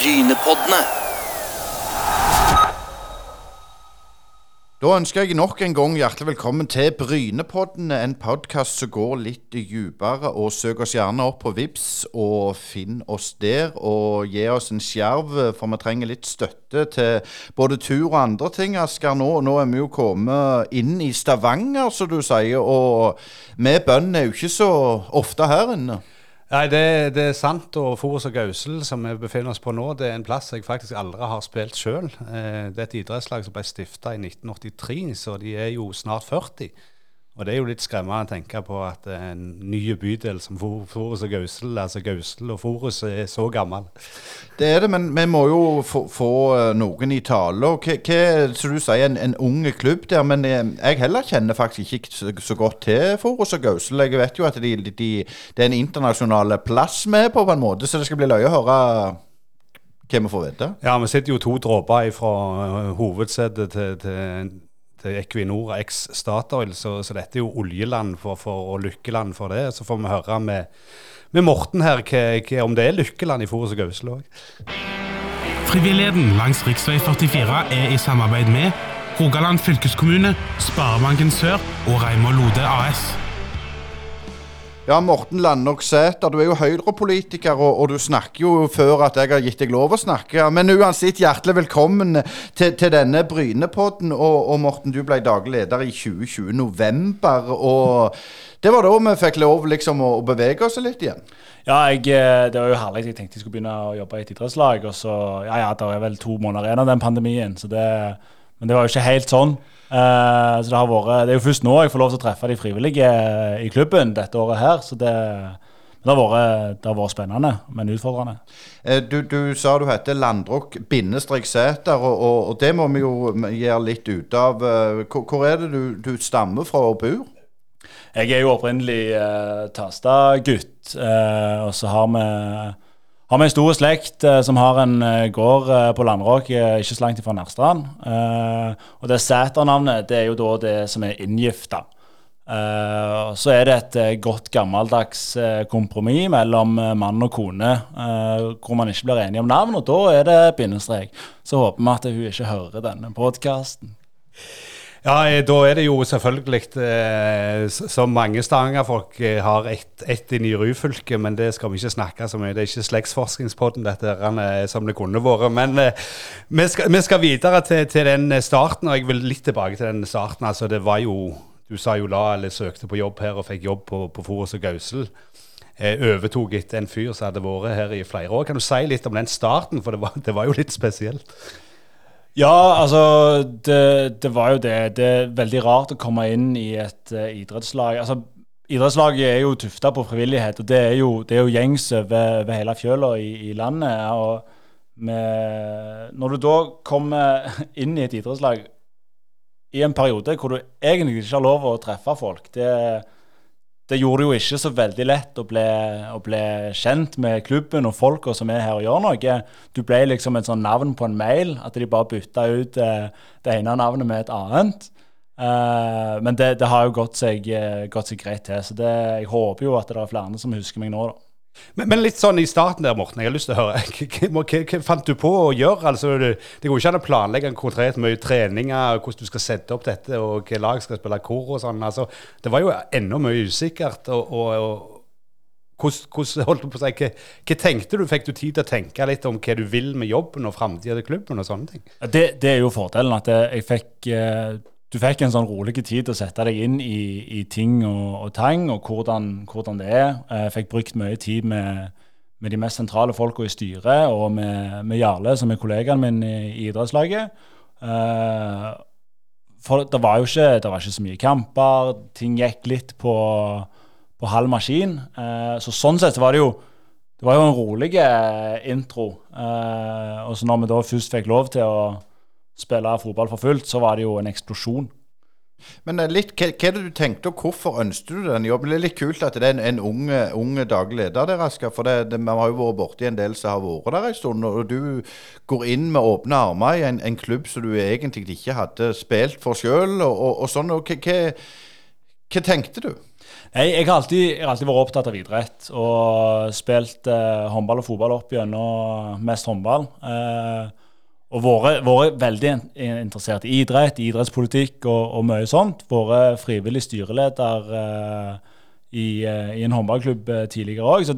Brynepoddene. Da ønsker jeg nok en gang hjertelig velkommen til Brynepoddene, en podkast som går litt dypere. og Søk oss gjerne opp på Vips og finn oss der. Og gi oss en skjerv, for vi trenger litt støtte til både tur og andre ting. Asker, nå, nå er vi jo kommet inn i Stavanger, som du sier. Og vi bøndene er jo ikke så ofte her inne. Nei, det, det, er sant. Og Forus og Gausel, som vi befinner oss på nå, det er en plass jeg faktisk aldri har spilt sjøl. Eh, det er et idrettslag som ble stifta i 1983, så de er jo snart 40. Og det er jo litt skremmende å tenke på at en ny bydel som Forus og Gausel, altså Gausel og Forus, er så gammel. Det er det, men vi må jo få, få eh, noen i tale. Og hva, som du sier, en, en ung klubb der. Men eh, jeg heller kjenner faktisk ikke så, så godt til Forus og Gausel. Jeg vet jo at de, de, det er en internasjonal plass med på, på en måte, så det skal bli løye å høre hva vi får vite. Ja, vi sitter jo to dråper fra eh, hovedsetet til, til til Equinor eks Statoil, så, så, dette er jo oljeland for, for, og lykkeland for det. Så får vi høre med, med Morten her hva, hva, om det er lykkeland i Forus og Gausle òg. Frivilligheten langs rv. 44 er i samarbeid med Rogaland fylkeskommune, Sparebanken Sør og Reimar Lode AS. Ja, Morten Landok Sæter, du er jo Høyre-politiker, og, og, du snakker jo før at jeg har gitt deg lov å snakke. Men uansett, hjertelig velkommen til, til denne Brynepodden. Og, og, Morten, du ble daglig leder i 2020, november. Og det var da vi fikk lov liksom å, bevege oss litt igjen. Ja, jeg, eh, det var jo herlig. Jeg tenkte jeg skulle begynne å jobbe i et idrettslag. Og så, ja ja, det er vel to måneder igjen av den pandemien, det, men det var jo ikke helt sånn. Uh, så det, har vært, det er jo først nå jeg får lov til å treffe de frivillige i klubben dette året her. Så det, det, har, vært, det har vært spennende, men utfordrende. Uh, du, du, sa du heter Landrok-Sæter, og, og, og, det må vi jo gjøre litt ut av. Uh, hvor, hvor, er det du, du, stammer fra og bor? Jeg er jo opprinnelig uh, Tasta-gutt, og så har vi har vi en stor slekt eh, som har en eh, gård eh, på Landråk ikke så langt fra Nærstrand. og det Sæter-navnet det er jo da det som er inngifta. Uh, så er det et uh, godt gammeldags uh, kompromiss mellom mann og kone, hvor man ikke blir enige om navn, og da er det bindestrek. Så håper vi at hun ikke hører denne podkasten. Ja, eh, da er det jo selvfølgelig, eh, som mange Stavanger-folk eh, har ett et i Ryfylke, men det skal vi ikke snakke så mye Det er ikke slektsforskningspodden dette er, som det kunne vært. Men vi skal, vi, skal, videre til, til, den starten, og jeg vil litt tilbake til den starten. Altså, det var jo Du sa jo la eller søkte på jobb her og fikk jobb på, på Forus og Gausel. Jeg overtok etter en fyr som hadde vært her i flere år. Kan du si litt om den starten, for det var, det var jo litt spesielt? Ja, altså det, det, var jo det. Det er veldig rart å komme inn i et uh, idrettslag. Altså, Idrettslaget er jo tufta på frivillighet, og det er jo, det er jo gjengs over, over hele fjøla i, i, landet. og med, Når du da kommer inn i et idrettslag i en periode hvor du egentlig ikke har lov å treffe folk det er det gjorde det jo ikke så veldig lett å bli, å bli, kjent med klubben og folka som er her og gjør noe. Du ble liksom et sånn navn på en mail, at de bare bytta ut eh, det ene navnet med et annet. Eh, men det, det, har jo gått seg, uh, gått seg greit til. Så det, jeg håper jo at det er flere som husker meg nå, da. Men, men, litt sånn i starten der, Morten. Jeg har lyst til å høre. Hva, hva, hva fant du på å gjøre? Altså, det, det går ikke an å planlegge en konkret mye treninger, hvordan du skal sette opp dette, og hvilke lag skal spille kor og sånn. Altså, det var jo enda mye usikkert. og, og, og hvordan, holdt du på å si, hva, hva, tenkte du? Fikk du tid til å tenke litt om hva du vil med jobben og framtida til klubben og sånne ting? Det, det, er jo fordelen, at jeg fikk eh, du fikk en sånn rolig tid til å sette deg inn i, i ting og, og, tang, og hvordan, hvordan, det er. Jeg fikk brukt mye tid med, med de mest sentrale folka i styret, og med, med, Jarle, som er kollegaen min i, i idrettslaget. Uh, for det var jo ikke, det var ikke så mye kamper. Ting gikk litt på, på halv maskin. Uh, så sånn sett var det jo det var jo en rolig intro. Uh, og så når vi da først fikk lov til å spille fotball for fullt, så var det jo en eksplosjon. Men eh, litt, hva, hva er det du tenkte, og hvorfor ønsket du den jobben? Det er litt kult at det er en, en unge, unge daglig leder der, Asker. For det, det, vi har jo vært borti en del som har vært der en stund. Og du går inn med åpne armer i en, en klubb som du egentlig ikke hadde spilt for sjøl, og, og, og, sånn. Og hva, hva tenkte du? Nei, jeg har, alltid, jeg har alltid vært opptatt av idrett og spilt eh, håndball og fotball opp gjennom mest håndball. Eh, og vært veldig interessert i idrett, idrettspolitikk og, og mye sånt. Vært frivillig styreleder uh, i, uh, i, en håndballklubb eh, tidligere òg. Så,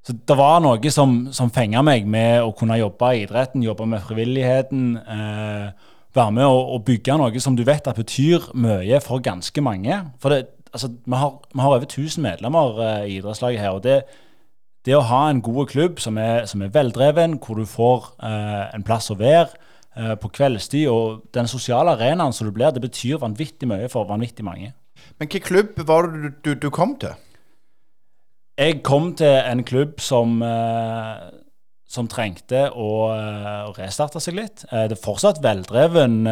så, det var noe som, som fenga meg med å kunne jobbe i idretten, jobbe med frivilligheten. Uh, være med å, bygge noe som du vet at betyr mye for ganske mange. For det, altså, vi, har, vi har over 1000 medlemmer i idrettslaget her. og det, det, å ha en god klubb som er, som er veldreven, hvor du får eh, en plass å være eh, på kveldstid, og den sosiale arenaen som du blir, det betyr vanvittig mye for vanvittig mange. Men hvilken klubb var det du, du, du, kom til? Jeg kom til en klubb som som trengte å, å restarte seg litt. Det er fortsatt veldreven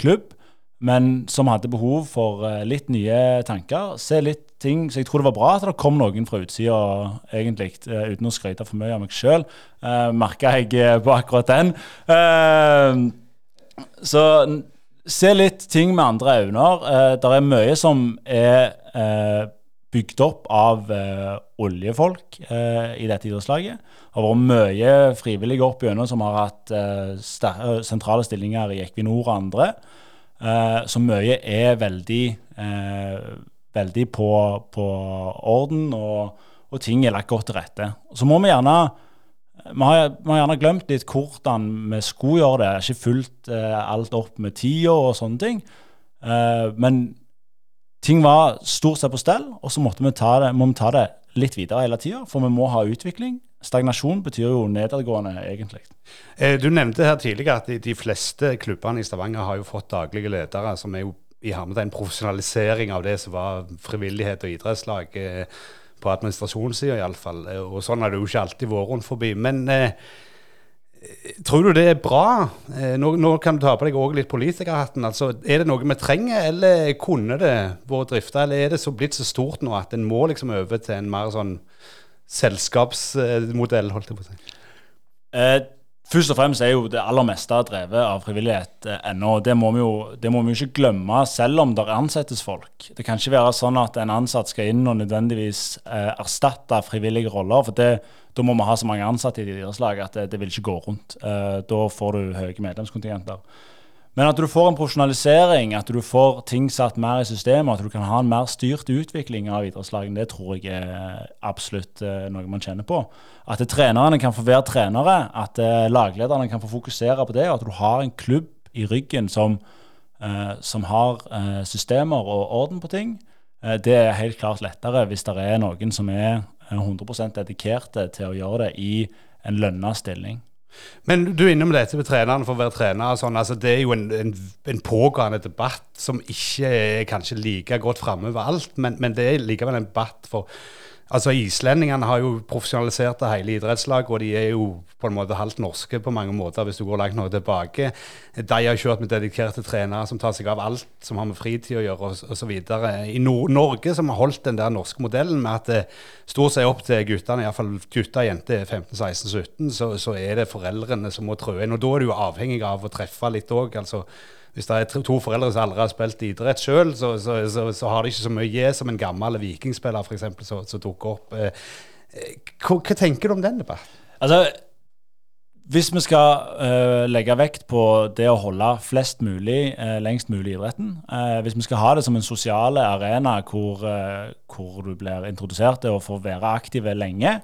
klubb, men som hadde behov for uh, litt nye tanker. Se litt ting. Så jeg tror det var bra at det kom noen fra utsida, egentlig, uh, uten å skryte for mye av meg sjøl. Uh, eh, Merka jeg på akkurat den. Så se litt ting med andre øyne. Det er mye som er bygd opp av oljefolk i dette idrettslaget. Det har vært mye frivillige opp gjennom som har hatt sentrale stillinger i Equinor og andre. Uh, så mye er veldig, uh, veldig på, på, orden, og, og, ting er lagt godt til rette. Så må vi gjerne vi har, vi har, gjerne glemt litt hvordan vi skulle gjøre det. Ikke fulgt eh, alt opp med tida og sånne ting. men ting var stort sett på stell, og så vi det, må vi ta det litt videre hele tida. For vi må ha utvikling. Stagnasjon betyr jo nedadgående, egentlig. Eh, du nevnte her tidligere at de, fleste klubbene i Stavanger har jo fått daglige ledere, som er jo i en profesjonalisering av det som var frivillighet og idrettslag. Eh, på administrasjonssida iallfall. Eh, og sånn har det jo ikke alltid vært rundt forbi. Men eh, tror du det er bra? Eh, nå, nå, kan du ta på deg òg litt politikerhatten. Altså, er det noe vi trenger, eller kunne det vært drifta? Eller er det så blitt så stort nå at en må liksom over til en mer sånn selskapsmodell, holdt jeg på å si? Eh, først og fremst er jo det aller meste drevet av frivillighet eh, ennå. Det må, vi jo, det må vi jo ikke glemme, selv om det ansettes folk. Det kan ikke være sånn at en ansatt skal inn og nødvendigvis eh, erstatte frivillige roller. for det, Da må vi ha så mange ansatte i idrettslaget at det, det, vil ikke gå rundt. Eh, da får du høye medlemskontingenter. Men at du får en profesjonalisering, at du får ting satt mer i systemet, at du kan ha en mer styrt utvikling av idrettslagene, det tror jeg er absolutt uh, noe man kjenner på. At trenerne kan få være trenere, at uh, laglederne kan få fokusere på det, og at du har en klubb i ryggen som, uh, som har systemer og orden på ting. det er helt klart lettere hvis det er noen som er 100% dedikerte til å gjøre det i en lønna stilling. Men du er innom dette med trenerne for å være trener. Sånn, altså det er jo en, en, en, pågående debatt som ikke er kanskje like godt framme overalt, men, men det er likevel en debatt for Altså Islendingene har jo profesjonalisert det hele idrettslaget, og de er jo på en måte halvt norske på mange måter, hvis du går langt noe tilbake. De har kjørt med dedikerte trenere som tar seg av alt som har med fritid å gjøre, osv. I Nor Norge, som har holdt den der norske modellen med at det stort seg opp til guttene, iallfall gutter og jenter 15-16-17, så, så, er det foreldrene som må trø inn. Og da er du jo avhengig av å treffe litt òg. Altså, hvis det er to foreldre som aldri har spilt idrett sjøl, så, så, så, så, har de ikke så mye som en gammel vikingspiller eksempel, som dukker opp. Eh, eh, hva, hva, tenker du om den debatten? Altså, hvis vi skal uh, legge vekt på det å holde flest mulig uh, lengst mulig i idretten, uh, hvis vi skal ha det som en sosial arena hvor, hvor, du blir introdusert til å få være aktive lenge,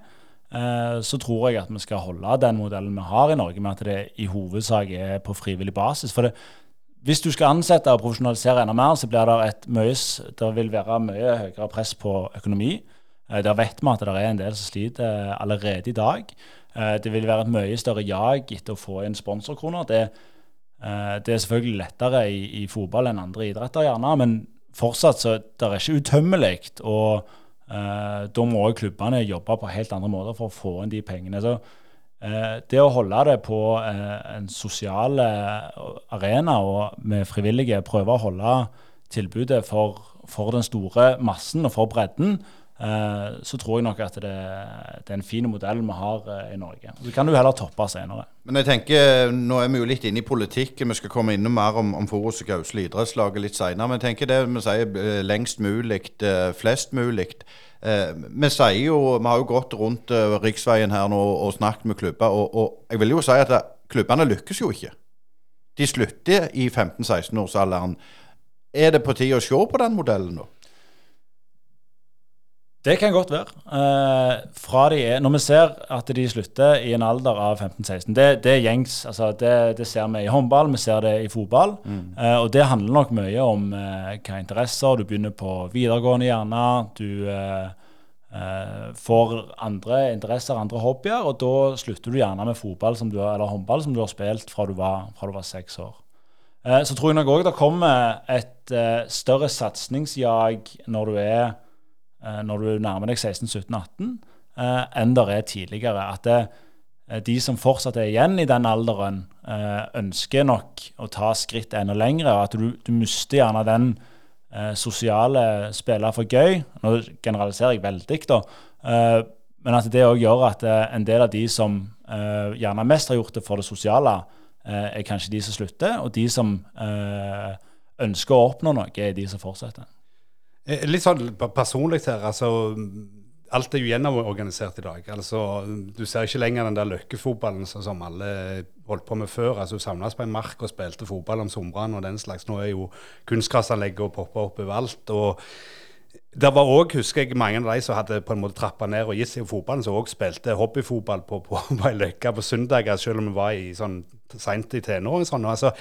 så tror jeg at vi skal holde den modellen vi har i Norge, med at det i hovedsak er på frivillig basis. For det, hvis du skal ansette og profesjonalisere enda mer, så blir det et mye, det vil være mye høyere press på økonomi. Eh, der vet vi at det er en del som sliter allerede i dag. Eh, det vil være et mye større jag etter å få inn sponsorkroner. Det, eh, det er selvfølgelig lettere i, i, fotball enn andre idretter, gjerne, men fortsatt så det er ikke utømmelig. Og da må klubbene jobbe på helt andre måter for å få inn de pengene. Så Eh, det å holde det på eh, en sosial eh, arena og med frivillige prøve å holde tilbudet for, for, den store massen og for bredden, Eh, så tror jeg nok at det, det er en fin modell vi har eh, i Norge. Så kan du heller toppe senere. Men jeg tenker, Nå er vi jo litt inne i politikken. Vi skal komme innom mer om, om Forus og Gausle idrettslaget litt senere. Men jeg tenker det vi sier eh, lengst mulig, flest mulig. vi sier jo, vi har jo gått rundt riksveien her nå og snakket med klubber. Og, og jeg vil jo si at klubbene lykkes jo ikke. De slutter i 15-16-årsalderen. Er det på tide å se på den modellen nå? Det kan godt være. Eh, er, når vi ser at de slutter i en alder av 15-16, det, det, er gjengs. Altså det, det, ser vi i håndball, vi ser det i fotball. Mm. Eh, og det handler nok mye om eh, hva interesser. Du begynner på videregående gjerne. Du eh, eh, får andre interesser, andre hobbyer, og da slutter du gjerne med fotball du, eller håndball som du har spilt fra du var, fra du var seks år. Eh, så tror jeg nok òg det kommer et større satsingsjag når du er Eh, når du nærmer deg 16-17-18, eh, enn det er tidligere. At det, eh, de som fortsatt er igjen i den alderen, ønsker nok å ta skritt enda lengre. og At du, du mister gjerne den sosiale spiller for gøy. Nå generaliserer jeg veldig, da. men at det òg gjør at en del av de som gjerne mest har gjort det for det sosiale, er kanskje de som slutter. Og de som ønsker å oppnå noe, er de som fortsetter. Eh, litt sånn personlig her. altså Alt er jo gjennomorganisert i dag. altså Du ser ikke lenger den der løkkefotballen som alle holdt på med før. altså Du samles på en mark og spilte fotball om somrene og den slags. Nå er jo kunstgrasanlegget og popper opp overalt. og det var òg, husker jeg, mange av de som hadde på en måte trappa ned og gitt seg fotballen, som òg spilte hobbyfotball på, på, på på søndager, selv om vi var i sånn seint i tenårene. Sånn. Altså,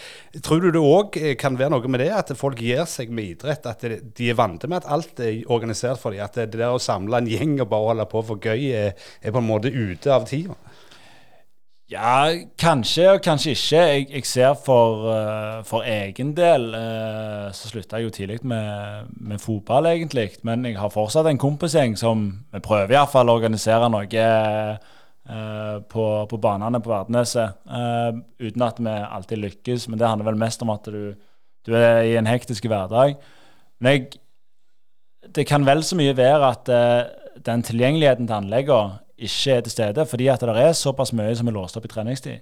tror du det òg eh, kan være noe med det, at folk gir seg med idrett? At de er vant med at alt er organisert for dem? At det der å samle en gjeng og bare holde på for gøy er, er på en måte ute av tida? Ja, kanskje og kanskje ikke. Jeg, jeg ser for, uh, for, egen del uh, så slutta jeg jo tidlig med, med, fotball, egentlig. Men jeg har fortsatt en kompisgjeng som vi prøver iallfall å organisere noe uh, på, på banene på Verdeneset. uten at vi alltid lykkes, men det handler vel mest om at du, du er i en hektisk hverdag. Men jeg, det kan vel så mye være at den tilgjengeligheten til anleggene ikke er til stede, fordi at det er såpass mye som er låst opp i treningstid.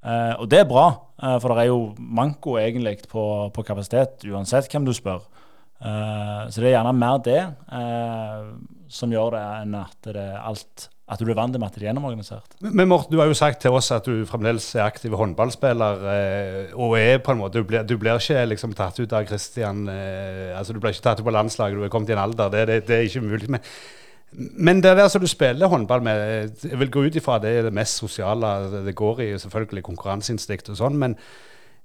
Eh, og det er bra, eh, for det er jo manko egentlig på, på kapasitet, uansett hvem du spør. Eh, så det er gjerne mer det som gjør det, enn at det er alt at du er vant med at det er gjennomorganisert. Men Morten, du har jo sagt til oss at du fremdeles er aktiv håndballspiller. og er på en måte, Du blir, du blir ikke liksom tatt ut av Christian altså Du blir ikke tatt ut på landslaget, du er kommet i en alder. Det, det, det er ikke mulig. Men men det der som du spiller håndball med, jeg vil gå ut ifra det er det mest sosiale det går i, selvfølgelig konkurranseinstinkt og sånn, men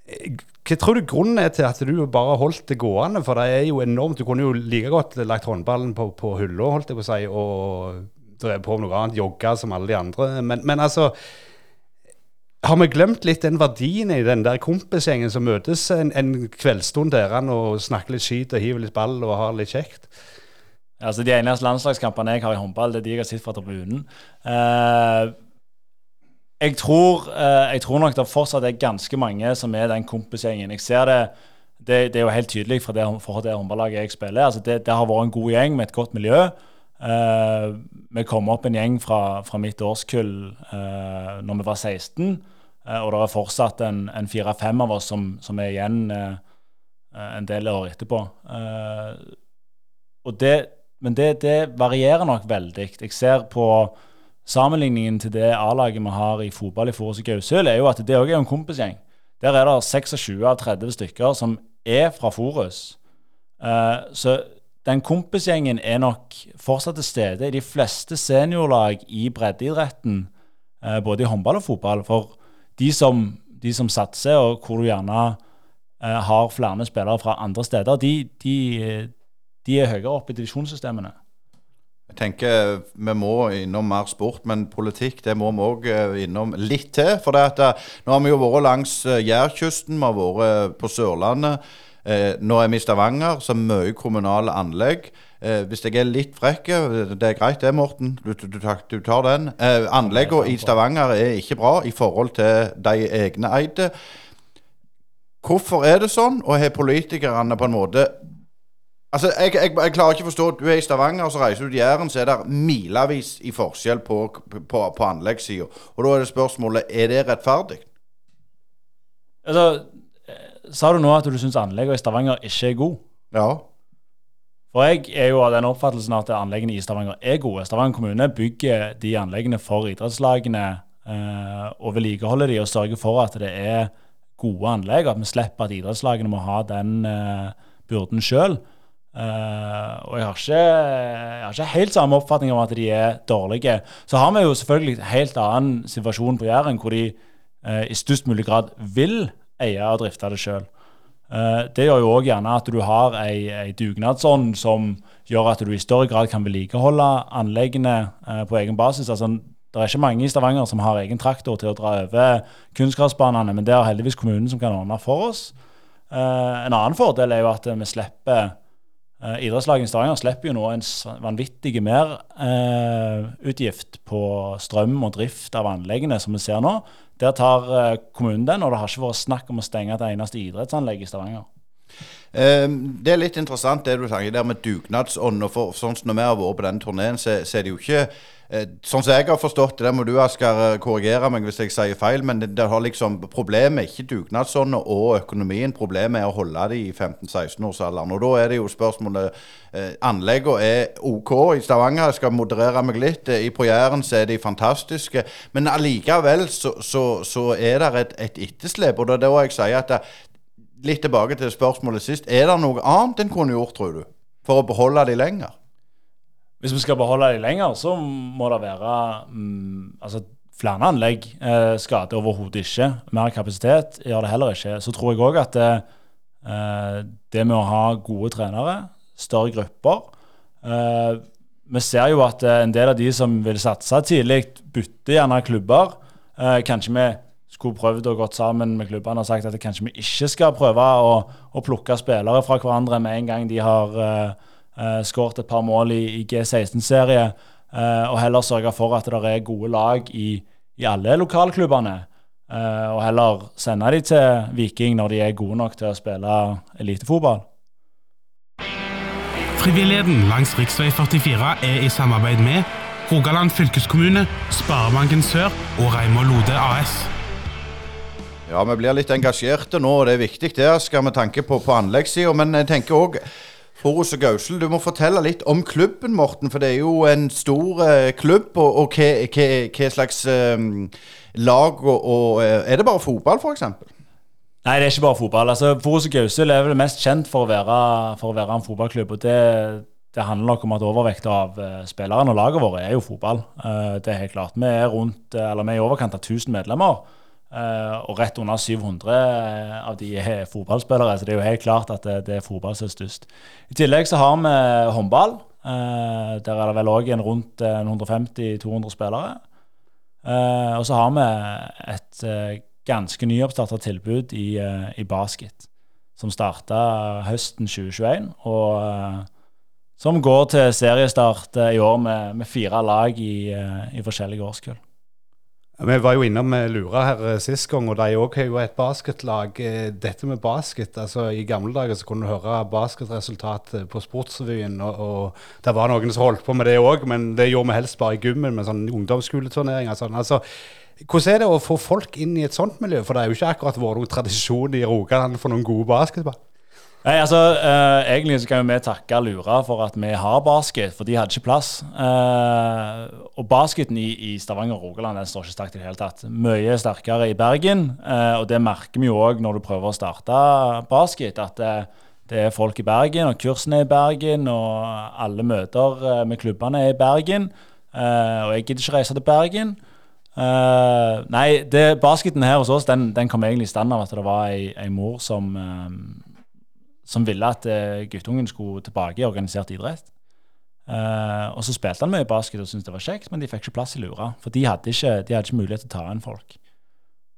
eh, hva tror du grunnen er til at du bare holdt det gående? For det er jo enormt. Du kunne jo like godt lagt håndballen på, på hylla, holdt jeg på å si, og drevet på med noe annet, jogga som alle de andre. Men, men altså har vi glemt litt den verdien i den der kompisgjengen som møtes en, en kveldsstund der og snakker litt skit og hiver litt ball og har litt kjekt? Altså De eneste landslagskampene jeg har i håndball, det er de jeg har sett fra tribunen. Uh, jeg, tror, uh, jeg tror nok det fortsatt er ganske mange som er den kompisgjengen. Jeg ser det, det, det er jo helt tydelig fra det, for det håndballaget jeg spiller. Altså det, det, har vært en god gjeng med et godt miljø. Uh, vi kom opp en gjeng fra, fra mitt årskull uh, når vi var 16, og det er fortsatt en, en fire-fem av oss som, som er igjen en del år etterpå. og det men det, det, varierer nok veldig. Jeg ser på sammenligningen til det A-laget vi har i fotball i Forus og Gausøl, er jo at det òg er en kompisgjeng. Der er det 26 av 30 stykker som er fra Forus. Uh, så den kompisgjengen er nok fortsatt til stede i de fleste seniorlag i breddeidretten, uh, både i håndball og fotball. For de som, de som satser, og hvor du gjerne uh, har flere spillere fra andre steder, de, de, de er høyere oppe i divisjonssystemene. Jeg tenker Vi må innom mer sport, men politikk det må vi òg eh, innom litt til. For det at, eh, nå har vi jo vært langs eh, Jærkysten, vi har vært på Sørlandet. nå er vi i Stavanger, så mye kommunale anlegg. hvis jeg er litt frekk, det er greit det, Morten. Du, du, du tar den. anleggene i Stavanger er ikke bra i forhold til de egne eide. Hvorfor er det sånn, og har politikerne på en måte Altså, jeg, jeg, jeg klarer ikke å forstå Du er i Stavanger, så reiser du til Jæren, så er det milevis i forskjell på, på, på anleggssida. Og da er det spørsmålet er det rettferdig. Altså, eh, sa du nå at du syns anleggene i Stavanger ikke er gode? Ja. For jeg er jo av den oppfattelsen at anleggene i Stavanger er gode. Stavanger kommune bygger de anleggene for idrettslagene eh, og vedlikeholder de og sørger for at det er gode anlegg, og at vi slipper at idrettslagene må ha den eh, byrden sjøl. Uh, og jeg har, ikke, jeg har, ikke, helt samme oppfatning om at de er dårlige. Så har vi jo selvfølgelig en helt annen situasjon på Jæren, hvor de uh, i størst mulig grad vil eie og drifte det sjøl. Uh, eh, det gjør jo òg gjerne at du har ei, ei dugnadsånd som gjør at du i større grad kan vedlikeholde anleggene på egen basis. Altså, det er ikke mange i Stavanger som har egen traktor til å dra over kunstgressbanene, men det er heldigvis kommunen som kan ordne for oss. en annen fordel er jo at vi slipper Uh, Idrettslaget i Stavanger slipper jo nå en vanvittig merutgift uh, på strøm og drift av anleggene, som vi ser nå. Der tar uh, kommunen den, og det har ikke vært snakk om å stenge et eneste idrettsanlegg i Stavanger. Det er litt interessant det du sier der med dugnadsånd. for, Sånn som når vi har vært på denne turneen, så, så er det jo ikke Eh, sånn som jeg har forstått det, der må du Asker eh, korrigere meg hvis jeg sier feil, men det, det har liksom, problemet er ikke dugnadsånden og økonomien. Problemet er å holde de i 15-16-årsalderen. Og da er det jo spørsmålet eh, Anleggene er OK i Stavanger, jeg skal moderere meg litt. Eh, I På Jæren så er de fantastiske. Men allikevel så, så, så er det et, et etterslep. Og det er da jeg sier at det, Litt tilbake til spørsmålet sist. Er det noe annet en kunne gjort, tror du, for å beholde de lenger? Hvis vi skal beholde de lenger, så må det være mm, altså flere anlegg. Eh, skader overhodet ikke. Mer kapasitet gjør det heller ikke. Så tror jeg òg at det, eh, det, med å ha gode trenere, større grupper eh, Vi ser jo at eh, en del av de som vil satse tidlig, bytter gjerne klubber. Eh, kanskje vi skulle prøvd å gått sammen med klubbene og sagt at kanskje vi ikke skal prøve å, å plukke spillere fra hverandre med en gang de har eh, Uh, Skåret et par mål i, i G16-serie. Uh, og heller sørge for at det er gode lag i, i alle lokalklubbene. Uh, og heller sende de til Viking når de er gode nok til å spille elitefotball. Frivilligheten langs rv. 44 er i samarbeid med Rogaland fylkeskommune, Sparebanken Sør og Reimar Lode AS. Ja, vi blir litt engasjerte nå, og det er viktig det, skal vi tanke på, på anleggssida. Men jeg tenker òg Forus og Gausel, du må fortelle litt om klubben, Morten. For det er jo en stor eh, klubb. Og, og hva, slags eh, lag og, og, eh, Er det bare fotball, f.eks.? Nei, det er ikke bare fotball. Altså, Forus og Gausel er vel mest kjent for å være, for å være en fotballklubb. og det, det handler nok om at overvekta av uh, spillerne og laget våre er jo fotball. Uh, det er helt klart. Vi er rundt, eller vi er i overkant av 1000 medlemmer. Uh, og rett under 700 eh, av de er fotballspillere, så det er jo helt klart at det, det er fotball som er størst. I tillegg så har vi håndball. Uh, der er det vel òg rundt 150-200 spillere. Og så har vi et ganske nyoppstarta tilbud i, i, basket, som starta høsten 2021. og som går til seriestart i år med, med fire lag i, i forskjellige årskull. Vi var jo innom Lura her eh, sist gang, og de òg har jo et basketlag. Eh, dette med basket altså I gamle dager så kunne du høre basketresultat eh, på Sportsrevyen, og, og det var noen som holdt på med det òg, men det gjorde vi helst bare i gymmen med sånn ungdomsskoleturneringer. Sånn. Altså, hvordan er det å få folk inn i et sånt miljø? For det er jo ikke akkurat noen tradisjon i Rogaland for noen gode basketball. Nei, altså, eh, Egentlig så kan vi takke Lura for at vi har basket, for de hadde ikke plass. Eh, og basketen i, i Stavanger og Rogaland den står ikke sterkt i det hele tatt. Mye sterkere i Bergen, eh, og det merker vi jo òg når du prøver å starte basket. At det, det, er folk i Bergen, og kursene er i Bergen, og alle møter eh, med klubbene er i Bergen. Eh, og jeg gidder ikke reise til Bergen. Nei, det, basketen her hos oss den, den kom egentlig i stand av at det var ei, ei mor som, som ville at uh, guttungen skulle tilbake i organisert idrett. Uh, og så spilte han mye basket og syntes det var kjekt, men de fikk ikke plass i Lura. For de hadde ikke, de hadde ikke mulighet til å ta inn folk.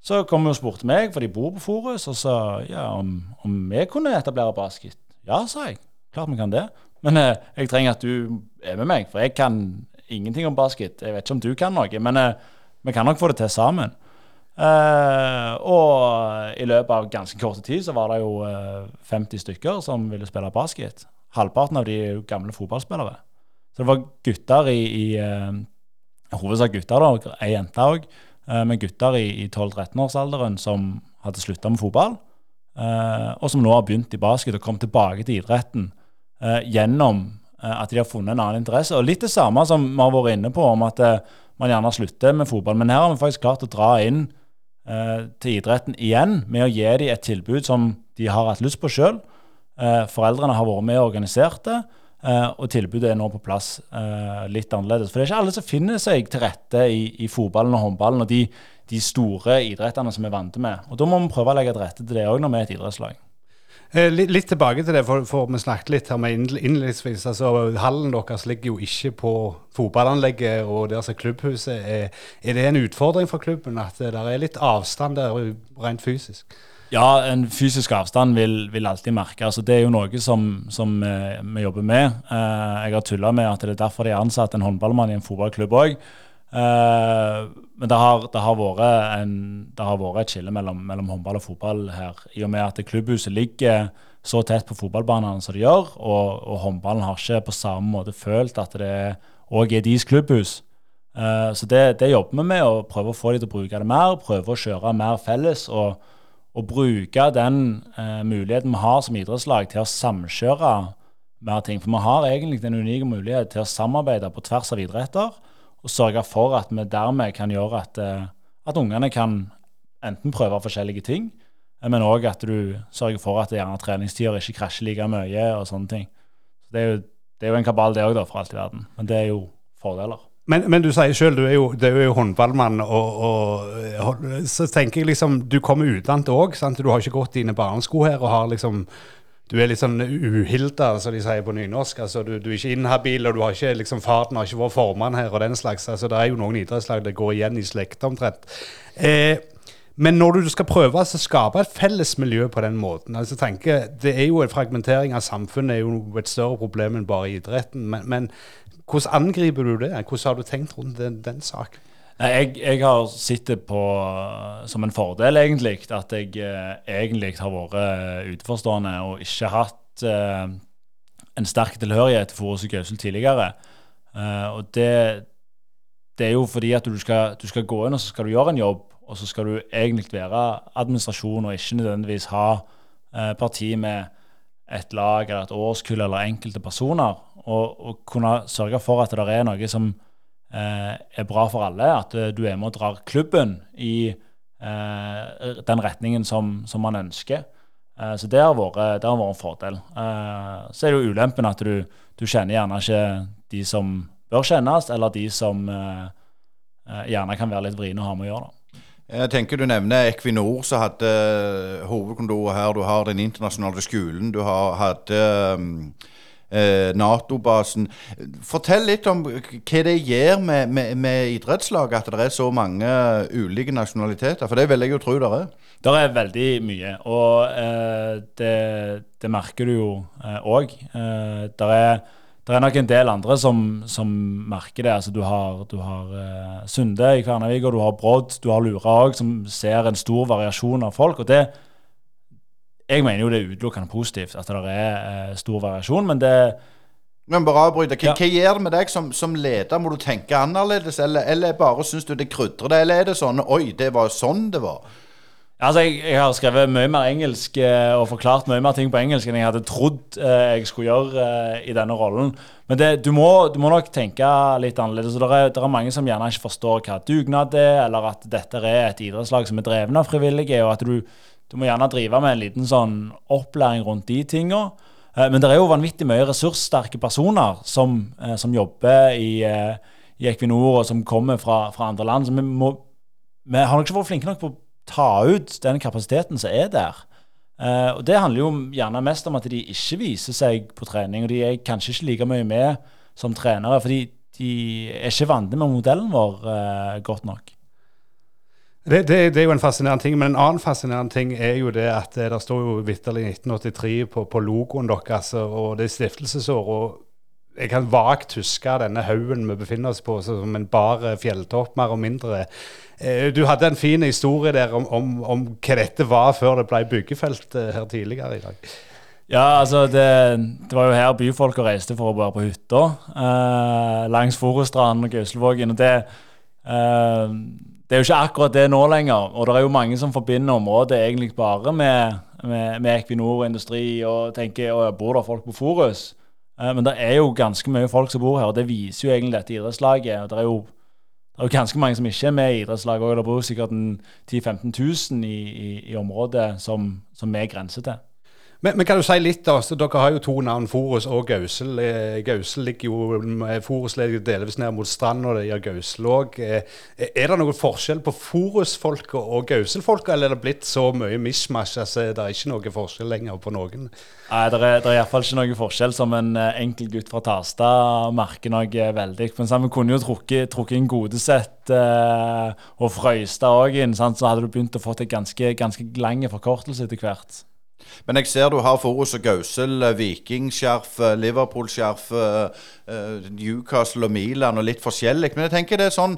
Så kom hun og spurte meg, for de bor på Forus, og sa ja, om, om vi kunne etablere basket. Ja, sa jeg. Klart vi kan det. Men uh, jeg trenger at du er med meg, for jeg kan ingenting om basket. Jeg vet ikke om du kan noe, men vi kan nok få det til sammen. Uh, og i løpet av ganske kort tid så var det jo uh, eh, 50 stykker som ville spille basket. halvparten av de er jo gamle fotballspillere. Så det var gutter i, i uh, hovedsak gutter, da, ei jente òg, men gutter i, i 12-13-årsalderen som hadde slutta med fotball, og som nå har begynt i basket og kommet tilbake til idretten gjennom at de har funnet en annen interesse. Og Litt det samme som vi har vært inne på, om at man gjerne slutter med fotball. Men her har vi faktisk klart å dra inn til idretten igjen med å gi dem et tilbud som de har hatt lyst på sjøl. Eh, foreldrene har vært med og organisert det, eh, og tilbudet er nå på plass eh, litt annerledes. For det er ikke alle som finner seg til rette i, i fotballen og håndballen og de, de, store idrettene som vi er vant med. Og Da må vi prøve å legge til rette til det òg når vi er et idrettslag. Litt, litt, tilbake til det, for, for vi snakket litt her med innledningsvis. altså Hallen deres ligger jo ikke på fotballanlegget og der som klubbhuset er. Er det en utfordring for klubben at det er litt avstand der rent fysisk? Ja, en fysisk avstand vil, vil alltid merke. Altså, det er jo noe som, som eh, vi jobber med. Eh, jeg har tulla med at det er derfor de har ansatt en håndballmann i en fotballklubb òg. Eh, men det har, det, har en, det har, vært et skille mellom, mellom, håndball og fotball her. I og med at klubbhuset ligger så tett på fotballbanene som det gjør, og, og håndballen har ikke på samme måte følt at det òg er deres klubbhus. Uh, så det, det, jobber vi med, å prøve å få dem til å bruke det mer, prøve å kjøre mer felles. og og bruke den uh, muligheten vi har som idrettslag til å samkjøre mer ting. For vi har egentlig den unike mulighet til å samarbeide på tvers av idretter, og sørge for at vi dermed kan gjøre at, eh, at ungene kan enten prøve forskjellige ting, eh, men òg at du sørger for at gjerne treningstider ikke krasjer like mye og sånne ting. Så det, er jo, det er jo en kabal, det òg, for alt i verden. Men det er jo fordeler. Men, men, du sier sjøl, du du er jo håndballmann, og, og, så tenker jeg liksom Du kommer utdannet òg, sant? Du har ikke gått dine barnesko her og har liksom Du er litt sånn uhilda, som de sier på nynorsk. Altså, du, du, er ikke inhabil, og du har ikke liksom Faren har ikke vært formann her og den slags. Altså, det er jo noen idrettslag det går igjen i slekta omtrent. Eh, men når du skal prøve å skape et felles miljø på den måten altså tenke, Det er jo en fragmentering av samfunnet er jo et større problem enn bare idretten. Men, men hvordan angriper du det? Hvordan har du tenkt rundt den, den saken? Jeg, jeg, har sett det på som en fordel, egentlig. At jeg eh, egentlig har vært utenforstående og ikke hatt eh, en sterk tilhørighet til Forus Gausel tidligere. Eh, og det, det, er jo fordi at du skal, du skal, gå inn og så skal du gjøre en jobb, og så skal du egentlig være administrasjon og ikke nødvendigvis ha eh, parti med et lag eller et årskull eller enkelte personer, og, og kunne sørge for at det er noe som eh, er bra for alle, at du er med og drar klubben i eh, den retningen som, som man ønsker. Eh, så det har, vært, det har vært en fordel. Eh, så er det jo ulempen at du, du, kjenner gjerne ikke de som bør kjennes, eller de som eh, eh, gjerne kan være litt vriene å ha med å gjøre. da. Jeg tenker Du nevner Equinor, som hadde hovedkontoret her. Du har den internasjonale skolen. Du har, hadde Nato-basen. Fortell litt om hva det gjør med, med, med idrettslaget at det er så mange ulike nasjonaliteter. For det vil jeg jo tro det er. Det er veldig mye, og eh, det, det, merker du jo òg. det er det er nok en del andre som, som merker det. Altså, du har, du har uh, Sunde i Kvernavik, og du har Brodd, du har Lura òg, som ser en stor variasjon av folk. og det Jeg mener jo det er utelukkende positivt at det er uh, stor variasjon, men det men bare avbryte. Hva, ja. hva gjør det med deg som, som, leder? Må du tenke annerledes, eller, eller bare syns du det krydrer det? Eller er det sånn Oi, det var sånn det var? Altså, jeg, jeg, har skrevet mye mer engelsk eh, og forklart mye mer ting på engelsk enn jeg hadde trodd eh, jeg skulle gjøre eh, i denne rollen. Men det, du, må, du, må, nok tenke litt annerledes. Det er, det er, mange som gjerne ikke forstår hva dugnad er, eller at dette er et idrettslag som er drevet av frivillige, og at du, du, må gjerne drive med en liten sånn opplæring rundt de tinga. Eh, men det er jo vanvittig mye ressurssterke personer som, eh, som jobber i, eh, i, Equinor, og som kommer fra, fra andre land. Så vi, må, vi har nok ikke vært flinke nok på å ta ut den kapasiteten som er der. Og Det handler jo gjerne mest om at de ikke viser seg på trening. Og de er kanskje ikke like mye med som trenere, fordi de er ikke vant med modellen vår godt nok. Det, det, det, er jo en fascinerende ting, men en annen fascinerende ting er jo det at det står jo vitterlig 1983 på, på logoen deres, og det er stiftelsesår. og jeg kan vagt huske denne haugen vi befinner oss på som en bar fjelltopp, mer og mindre. Eh, du hadde en fin historie der om, om, om, hva dette var før det ble byggefelt eh, her tidligere i dag. Ja, altså det, det, var jo her byfolka reiste for å være på hytta. Eh, langs Forestranden og Gauslevågen. Og det, eh, det er jo ikke akkurat det nå lenger. Og det er jo mange som forbinder området egentlig bare med, med, med Equinor og industri, og tenker at bor det folk på Forus? Eh, men det er jo ganske mye folk som bor her, og det viser jo egentlig dette idrettslaget. det er jo det er jo ganske mange som ikke er med i idrettslaget òg. Det bor sikkert 10 000-15 000 i, i, i, området som, som vi grenser til. Men, men, kan du si litt, da? Så dere har jo to navn, Forus og Gausel. Eh, Gausel ligger jo Forus ligger delvis ned mot strand, og det gjør Gausel òg. Eh, er det noen forskjell på Forus-folka og Gausel-folka, eller er det blitt så mye mishmash at altså, det er ikke noe forskjell lenger på noen? Nei, det er, det er iallfall ikke noe forskjell, som en eh, enkel gutt fra Tasta merker noe veldig. Men vi kunne jo trukket, trukket inn Godesett eh, og Frøystad òg inn, sant? så hadde du begynt å få til ganske, ganske lang forkortelse etter hvert. Men jeg ser du har Forus og Gausel, eh, Vikingskjerf, eh, Liverpool-skjerf, eh, Newcastle og Milan og litt forskjellig. Men jeg tenker det er sånn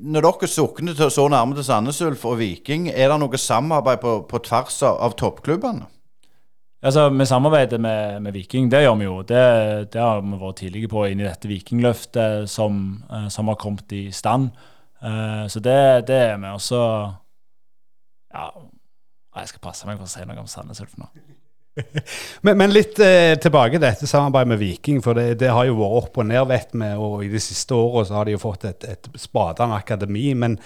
Når dere sukner til så nærme til Sandnes Ulf og Viking, er det noe samarbeid på, på tvers av, av toppklubbene? Altså, Vi samarbeider med, med, Viking, det gjør vi jo. Det, det har vi vært tidlige på inn i dette Vikingløftet som, som har kommet i stand. Så det, det er vi. Og så ja, jeg skal passe meg for å si noe om Sandnes Ulf nå. men, men, litt eh, tilbake til dette samarbeidet med Viking. For det, det, har jo vært opp og ned, vet vi. Og i de siste åra har de jo fått et, et spadende akademi. Men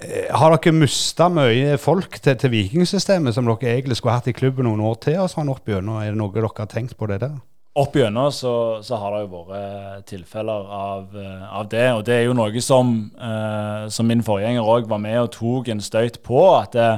eh, har dere mista mye folk til, til Vikingsystemet som dere egentlig skulle hatt i klubben noen år til? Og sånn opp gjennom? Er det noe dere har tenkt på det der? Opp gjennom så, så, har det jo vært tilfeller av, eh, av, det. Og det er jo noe som, eh, som min forgjenger òg var med og tok en støyt på. at det,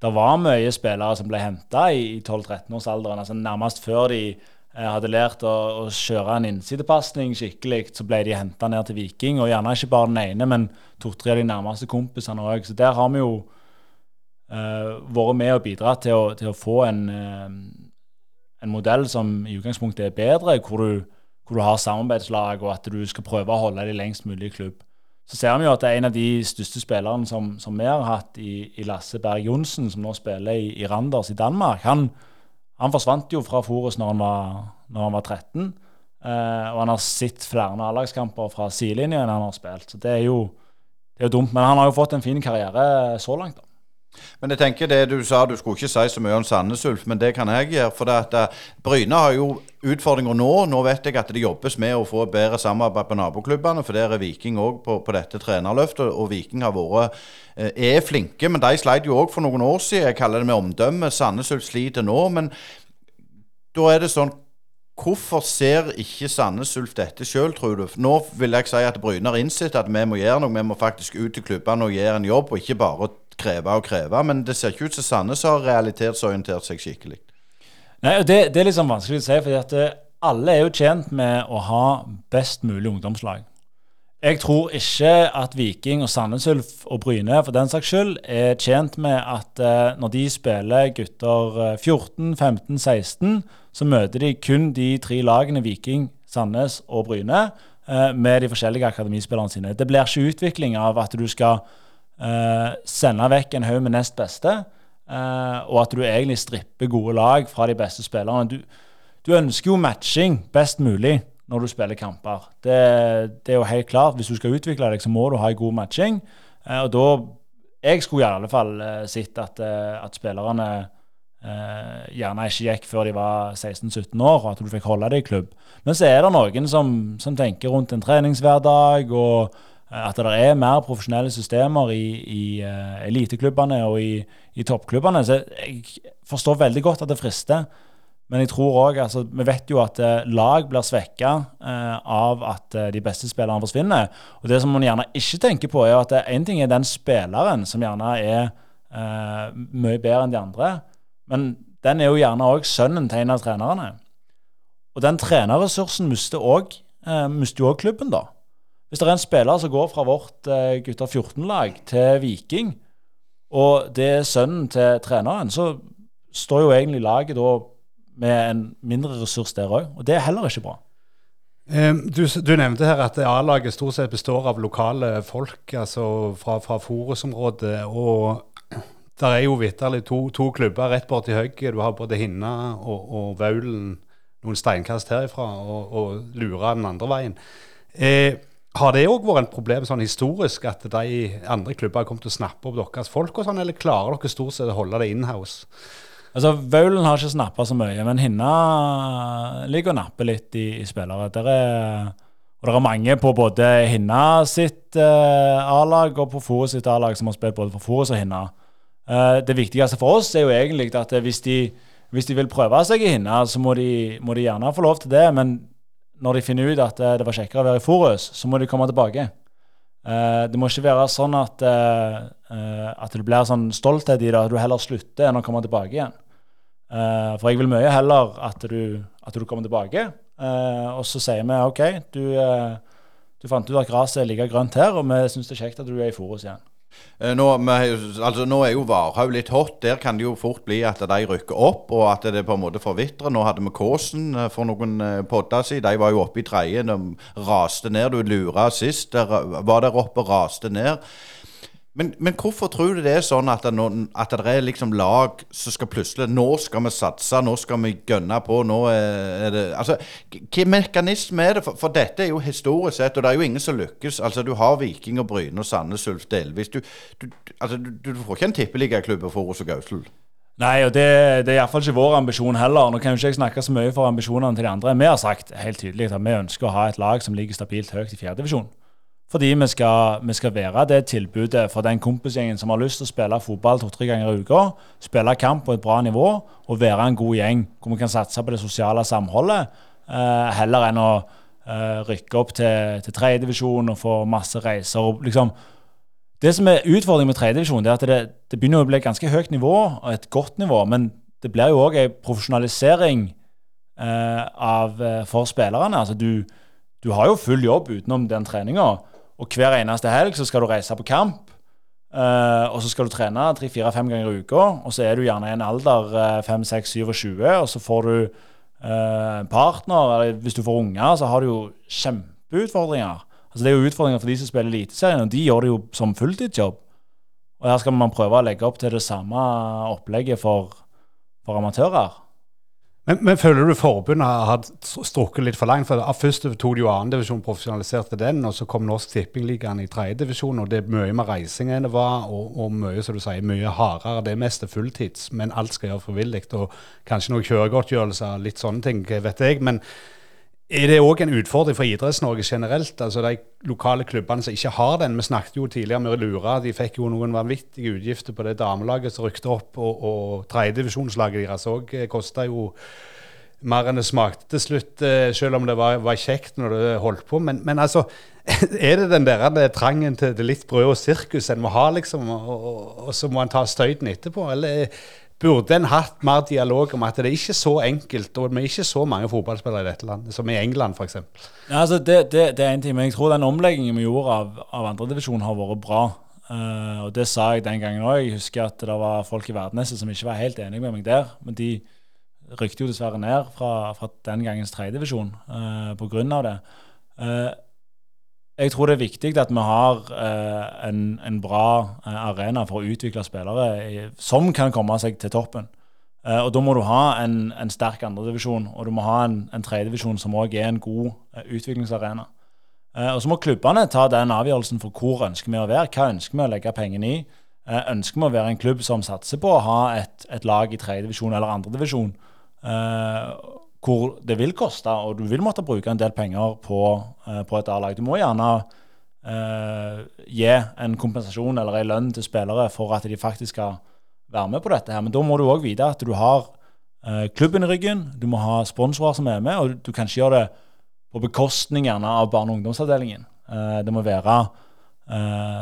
det var mye spillere som ble henta i 12-13-årsalderen. altså Nærmest før de eh, hadde lært å, å kjøre en innsidepasning skikkelig, så ble de henta ned til Viking. Og gjerne ikke bare den ene, men to-tre av de nærmeste kompisene òg. Så der har vi jo uh, vært med og bidratt til å, til å få en, uh, en, modell som i utgangspunktet er bedre, hvor du, hvor du har samarbeidslag, og at du skal prøve å holde de lengst mulig i klubb så ser vi jo at det er en av de største spillerne som, som vi har hatt i, i Lasse Berg Johnsen, som nå spiller i, i Randers i Danmark. Han, han, forsvant jo fra Forus når han var, når han var 13. Eh, og han har sett flere A-lagskamper fra sidelinja enn han har spilt. Så det er, jo, det er jo dumt. Men han har jo fått en fin karriere så langt. da. Men jeg tenker det du sa, du skulle ikke si så mye om Sandnes Ulf, men det kan jeg gjøre. For at uh, Bryne har jo utfordringer nå. Nå vet jeg at det jobbes med å få bedre samarbeid på naboklubbene, for der er Viking òg på, på, dette trenerløftet. Og Viking har vært uh, er flinke, men de sleit jo òg for noen år siden. Jeg kaller det med omdømme. Sandnes Ulf sliter nå. Men da er det sånn Hvorfor ser ikke Sandnes Ulf dette sjøl, tror du? Nå vil jeg si at Bryne har innsett at vi må gjøre noe. Vi må faktisk ut til klubbene og gjøre en jobb, og ikke bare kreve og kreve. Men det ser ikke ut som Sandnes har realitetsorientert seg skikkelig. Nei, det, det, er liksom vanskelig å si, for eh, alle er jo tjent med å ha best mulig ungdomslag. Jeg tror ikke at Viking og Sandnes Ulf og Bryne for den saks skyld er tjent med at uh, når de spiller gutter 14, 15, 16, så møter de kun de tre lagene Viking, Sandnes og Bryne uh, med de forskjellige akademispillerne sine. Det blir ikke utvikling av at du skal uh, sende vekk en haug med nest beste, eh, og at du egentlig stripper gode lag fra de beste spillerne. Du, du, ønsker jo matching best mulig når du spiller kamper. Det, det, er jo helt klart. Hvis du skal utvikle deg, så må du ha en god matching. Eh, og da Jeg skulle i alle fall sett at, at spillerne gjerne ikke gikk før de var 16-17 år, og at du fikk holde det i klubb. Men så er det noen som, som tenker rundt en treningshverdag og Eh, at det er mer profesjonelle systemer i, i uh, eliteklubbene og i, i, toppklubbene. Så jeg forstår veldig godt at det frister. Men jeg tror også, altså, vi vet jo at uh, lag blir svekka uh, av at de beste spillerne forsvinner. Og det som man gjerne ikke tenker på, er at én ting er den spilleren som gjerne er mye bedre enn de andre, men den er jo gjerne òg sønnen til en av trenerne. Og den trenerressursen mister jo òg klubben, da. Hvis det er en spiller som går fra vårt gutta 14-lag til Viking, og det er sønnen til treneren, så står jo egentlig laget da med en mindre ressurs der òg. Og det er heller ikke bra. Du, du, nevnte her at A-laget stort sett består av lokale folk, altså fra, fra Forus-området. Og der er jo vitterlig to, to, klubber rett borti høyre. Du har både Hinna og, og Vaulen noen steinkast herifra, og, og Lura den andre veien. Eh, har det òg vært en problem sånn historisk at de andre klubber har kommet til å snappe opp deres folk, og sånn, eller klarer dere stort sett å holde det inhouse? Altså, Vaulen har ikke snappa så mye, men Hinna ligger og napper litt i, i spillere. Der er, og det er mange på både Hinna sitt eh, A-lag og på Forus sitt A-lag som har spilt både for Forus og Hinna. Eh, det viktigste for oss er jo egentlig at hvis de, hvis de vil prøve seg i Hinna, så må de, må de, gjerne få lov til det. Men når de finner ut at uh, det var kjekkere å være i Forus, så må de komme tilbake. det må ikke være sånn at Uh, at du blir sånn stolthet i det, at du heller slutter enn å komme tilbake igjen. For jeg vil mye heller at du, at du kommer tilbake, og så sier vi OK, du, du fant ut at gresset er like grønt her, og vi syns det er kjekt at du er i Forus igjen. Nå, altså, nå, er jo Varhaug litt hot. Der kan det jo fort bli at de rykker opp, og at det på en måte forvitrer. Nå hadde vi Kåsen for noen podder siden. De var jo oppe i tredje. De raste ned. Du lura sist. Der var der oppe raste ned. Men, men, hvorfor tror du det er sånn at det, at det, er liksom lag som skal plutselig Nå skal vi satse, nå skal vi gønne på. nå er det, altså, Hvilken mekanisme er det? For, for, dette er jo historisk sett, og det er jo ingen som lykkes. altså Du har Viking og Bryne og Sandnes Ulf delvis. Du, du, altså, du, du får ikke en tippeligaklubb for Forus og Gausel. Nei, og det, det er iallfall ikke vår ambisjon heller. Nå kan jo ikke jeg snakke så mye for ambisjonene til de andre. Vi har sagt helt tydelig at vi ønsker å ha et lag som ligger stabilt høyt i fjerdedivisjon. Fordi vi skal, vi skal, være det tilbudet for den kompisgjengen som har lyst til å spille fotball to-tre ganger i uka, spille kamp på et bra nivå og være en god gjeng hvor vi kan satse på det sosiale samholdet, eh, heller enn å eh, rykke opp til, til tredjedivisjon og få masse reiser. Liksom, det som er utfordringen med tredjedivisjon, er at det, det, begynner å bli et ganske høyt nivå og et godt nivå, men det blir jo òg en profesjonalisering eh, av, eh, for spillerne. Altså du, du har jo full jobb utenom den treninga. Og hver eneste helg så skal du reise på kamp. Uh, og så skal du trene tre-fire-fem ganger i uka. Og så er du gjerne i en alder uh, 5-6-27, og så får du uh, partner. Eller hvis du får unger, så har du jo kjempeutfordringer. Altså Det er jo utfordringer for de som spiller Eliteserien, og de gjør det jo som fulltidsjobb. Og her skal man prøve å legge opp til det samme opplegget for, for amatører. Men, men, føler du forbundet har strukket litt for langt? For Først tok de jo annendivisjon, profesjonaliserte den, og så kom Norsk Tippingligaen i tredjedivisjon. Og det er mye med reising enn det var, og, og, mye som du sier, mye hardere. Det er mest fulltids, men alt skal gjøre frivillig. Og kanskje noe kjøregodtgjørelse, litt sånne ting, vet jeg. men er det òg en utfordring for Idretts-Norge generelt? Altså De lokale klubbene som ikke har den. Vi snakket jo tidligere med Lura. De fikk jo noen vanvittige utgifter på det damelaget som rykte opp. Og, og tredjedivisjonslaget deres òg eh, kosta jo mer enn det smakte til slutt, eh, selv om det var, var kjekt når det holdt på. Men, men, altså, er det den der trangen til, det litt brød og sirkus en må ha, liksom? Og, og, og så må en ta støyten etterpå? Eller burde en hatt mer dialog om at det er ikke så enkelt, og vi er ikke så mange fotballspillere i dette landet, som i England f.eks. Ja, altså det, det, det, er en ting, men jeg tror den omleggingen vi gjorde av, av andredivisjon har vært bra. Uh, og det sa jeg den gangen òg. Jeg husker at det var folk i Verdneset som ikke var helt enige med meg der. Men de rykte jo dessverre ned fra, fra den gangens tredjedivisjon uh, pga. det. Uh, jeg tror det er viktig at vi har eh, en, en, bra eh, arena for å utvikle spillere i, som kan komme seg til toppen. Eh, og Da må du ha en, en sterk andredivisjon, og du må ha en, en tredjedivisjon som òg er en god eh, utviklingsarena. Eh, og Så må klubbene ta den avgjørelsen for hvor ønsker vi å være. Hva ønsker vi å legge pengene i? Eh, ønsker vi å være en klubb som satser på å ha et, et lag i tredjedivisjon eller andredivisjon? Eh, hvor det vil koste, og du vil måtte bruke en del penger på, uh, på et A-lag. Du må gjerne eh, gi en kompensasjon eller en lønn til spillere for at de faktisk skal være med på dette. her. Men da må du òg vite at du har eh, klubben i ryggen, du må ha sponsorer som er med, og du kan ikke gjøre det på bekostning gjerne av barne- og ungdomsavdelingen. det, må være,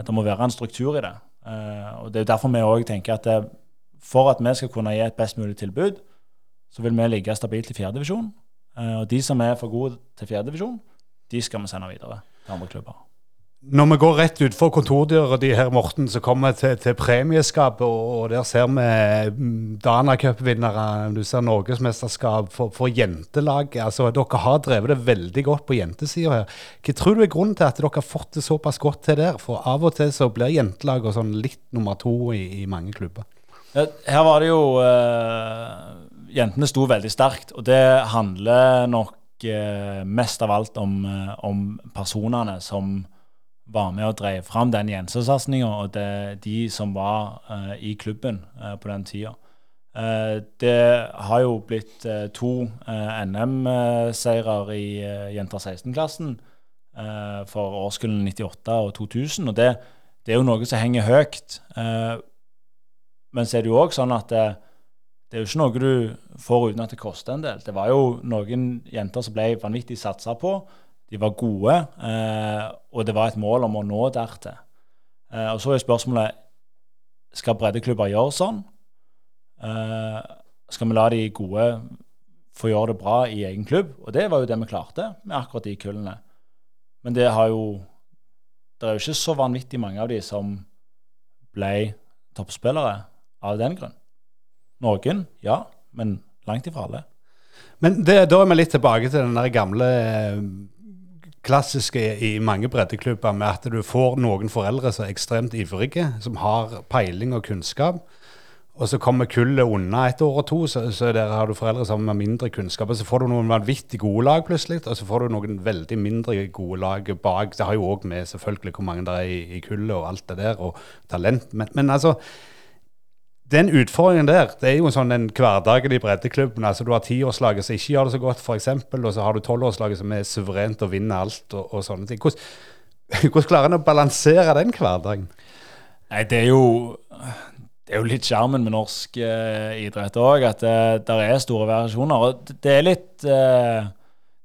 det må være en struktur i det. og Det er derfor vi òg tenker at det, for at vi skal kunne gi et best mulig tilbud, så vil vi ligge stabilt i fjerdedivisjon. Eh, og de som er for gode til fjerdedivisjon, de skal vi sende videre til andre klubber. Når vi går rett utfor kontordøra di her, Morten, så kommer vi til, til premieskapet, og, der ser vi mm, Dana Cup-vinnere. Du ser norgesmesterskap for, for jentelag. Altså, dere har drevet det veldig godt på jentesida her. Hva tror du er grunnen til at dere har fått det såpass godt til der? For av og til så blir jentelaget sånn litt nummer to i, i mange klubber. Her var det jo uh, Jentene sto veldig sterkt, og det handler nok eh, mest av alt om, uh, om, personene som var med og drev fram den jensesatsinga, og det, de som var i klubben på den tida. det har jo blitt to NM-seirer i jenter 16-klassen for årskullene 98 og 2000, og det, det, er jo noe som henger høyt. Men så er det jo òg sånn at det, det, er jo ikke noe du får uten at det koster en del. Det var jo noen jenter som ble vanvittig satsa på. De var gode, eh, og det var et mål om å nå dertil. Eh, og så er spørsmålet skal breddeklubber gjøre sånn. Eh, skal vi la de gode få gjøre det bra i egen klubb? Og det var jo det vi klarte med akkurat de kullene. Men det har jo Det er jo ikke så vanvittig mange av de som ble toppspillere av den grunn. Noen, ja, men langt ifra alle. Men det, da er vi litt tilbake til den der gamle eh, klassiske i mange breddeklubber med at du får noen foreldre som er ekstremt ivrige, som har peiling og kunnskap. Og så kommer kullet unna et år og to, så, så der har du foreldre som har mindre kunnskap. Og så får du noen vanvittig gode lag plutselig, og så får du noen veldig mindre gode lag bak. Det har jo òg med selvfølgelig hvor mange det er i, i kullet og alt det der, og talent. Men, men altså den utfordringen der, det er jo sånn den hverdagen i breddeklubben. altså Du har tiårslaget som ikke gjør det så godt, f.eks., og så har du tolvårslaget som er suverent og vinner alt og, og sånne ting. Hvordan, hvordan klarer en å balansere den hverdagen? Nei, det er jo det er jo litt sjarmen med norsk eh, idrett òg, at det eh, der er store variasjoner. Og det er litt eh,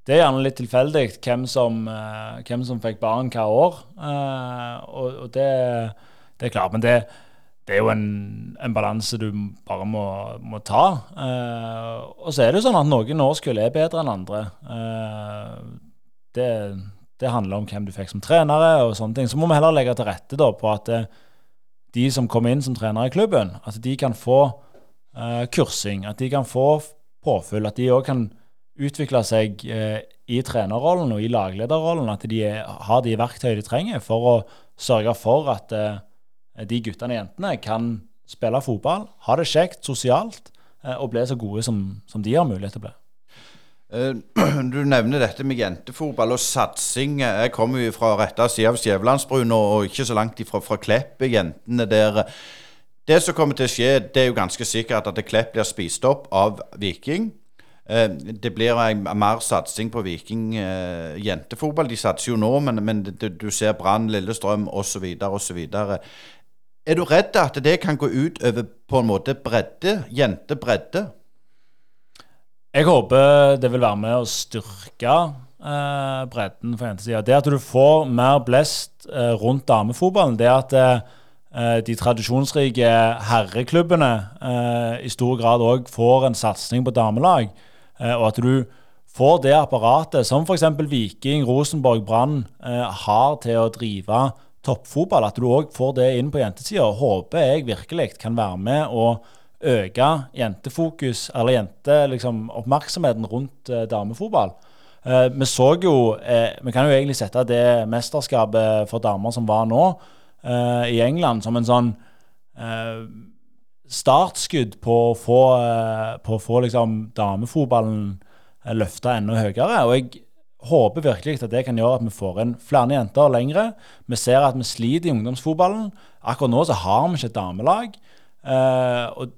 Det er gjerne litt tilfeldig hvem, eh, hvem, som fikk barn hva år. Eh, og, og det, det, er klart. Men det, det er jo en, en balanse du bare må, må ta. Eh, og så er det jo sånn at noen årskull er bedre enn andre. Eh, det, det, handler om hvem du fikk som trenere og sånne ting. Så må vi heller legge til rette da, på at eh, de som kommer inn som trenere i klubben, at de kan få eh, kursing, at de kan få påfyll, at de òg kan utvikle seg eh, i trenerrollen og i laglederrollen. At de har de verktøyene de trenger for å sørge for at Eh, de guttene og jentene kan spille fotball, ha det kjekt sosialt eh, og bli så gode som, som de har mulighet til å bli. Eh, du nevner dette med jentefotball og satsing. Jeg kommer jo fra rette side av Skjævelandsbrua og ikke så langt ifra fra Klepp. Jentene der. Det som kommer til å skje, det er jo ganske sikkert at Klepp blir spist opp av Viking. Det blir mer satsing på Viking jentefotball. De satser jo nå, men, men du ser Brann, Lillestrøm osv. osv. Er du redd at det kan gå ut over på en måte bredde, jentebredde? Jeg håper det vil være med å styrke eh, bredden for jentesida. Det at du får mer blest eh, rundt damefotballen, det at eh, de tradisjonsrike herreklubbene eh, i stor grad òg får en satsing på damelag, eh, og at du får det apparatet som f.eks. Viking, Rosenborg, Brann eh, har til å drive toppfotball, at du òg får det inn på jentesida, håper jeg virkelig kan være med å øke jentefokus, eller jenteoppmerksomheten liksom, rundt eh, damefotball. Eh, vi så jo eh, Vi kan jo egentlig sette det mesterskapet for damer som var nå, eh, i England, som en sånn eh, startskudd på å få, eh, på å få liksom, damefotballen løfta enda høyere. Og jeg håper virkelig at det kan gjøre at vi får inn flere jenter lengre. Vi ser at vi sliter i ungdomsfotballen. Akkurat nå så har vi ikke et damelag. Eh, og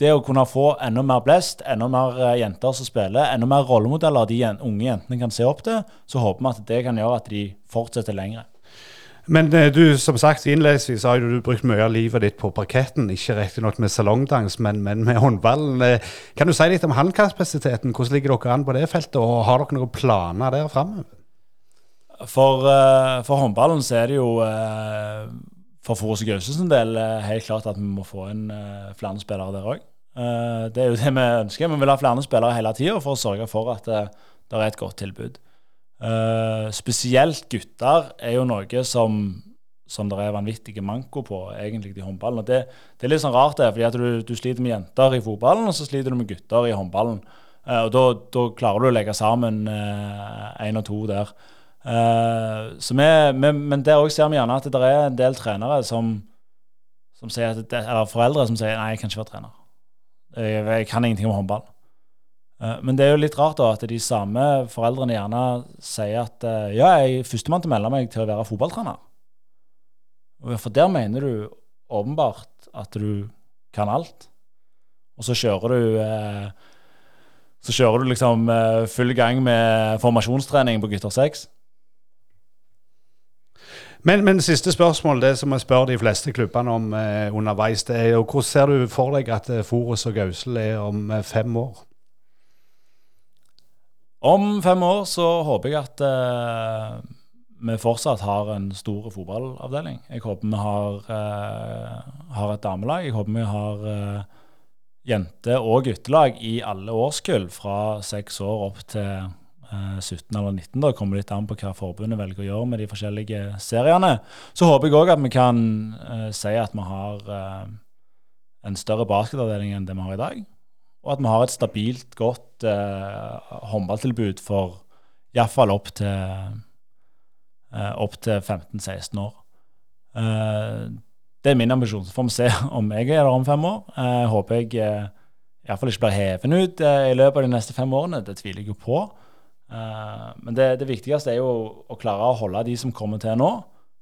det å kunne få enda mer blest, enda mer eh, jenter som spiller, enda mer rollemodeller de unge jentene kan se opp til, så håper vi at det kan gjøre at de fortsetter lengre. Men eh, du, som sagt, innledningsvis har du brukt mye av livet ditt på parketten. Ikke riktignok med salongdans, men, men, med håndballen. Eh, kan du si litt om handkapasiteten? Hvordan ligger dere an på det feltet, og har dere noen planer der framover? For, uh, for, håndballen så er det jo for Forus Gausens del uh, helt klart at vi må få inn flere spillere der òg. det er jo det vi ønsker. Vi vil ha flere spillere hele tida for å sørge for at det er et godt tilbud. Uh, spesielt gutter er jo noe som, som det er vanvittige manko på egentlig i håndballen. Og det, det, er litt sånn rart, det, fordi at du, du, sliter med jenter i fotballen, og så sliter du med gutter i håndballen. Uh, og da, klarer du å legge sammen én uh, og to der. vi, vi, men der òg ser vi gjerne at det er en del trenere som, som sier at, eller foreldre som sier nei, jeg kan ikke være trener. Jeg, jeg kan ingenting om håndball. Uh, men det er jo litt rart da at de samme foreldrene gjerne sier at uh, ja, jeg er førstemann til å melde meg til å være fotballtrener. For der mener du åpenbart at du kan alt. Og så kjører du uh, så kjører du liksom full gang med formasjonstrening på gutter 6. Men, men siste spørsmål, det som jeg spør de fleste klubbene om eh, underveis, det er jo hvordan ser du for deg at eh, Forus og Gausel er om eh, fem år? Om fem år så håper jeg at eh, vi fortsatt har en stor fotballavdeling. Jeg håper vi har, eh, har et damelag. Jeg håper vi har eh, jente- og guttelag i alle årskull fra seks år opp til 17 eh, eller 19. Da kommer litt an på hva forbundet velger å gjøre med de forskjellige seriene. Så håper jeg òg at vi kan uh, si at vi har uh, en større basketavdeling enn det vi har i dag. Og at vi har et stabilt, godt eh, håndballtilbud for iallfall opp til, eh, opp til 15-16 år. det er min ambisjon. Så får vi se om jeg er der om fem år. Jeg håper jeg iallfall ikke blir heven ut i løpet av de neste fem årene. Det tviler jeg jo på. Uh, men det, det, viktigste er jo å klare å holde de som kommer til nå,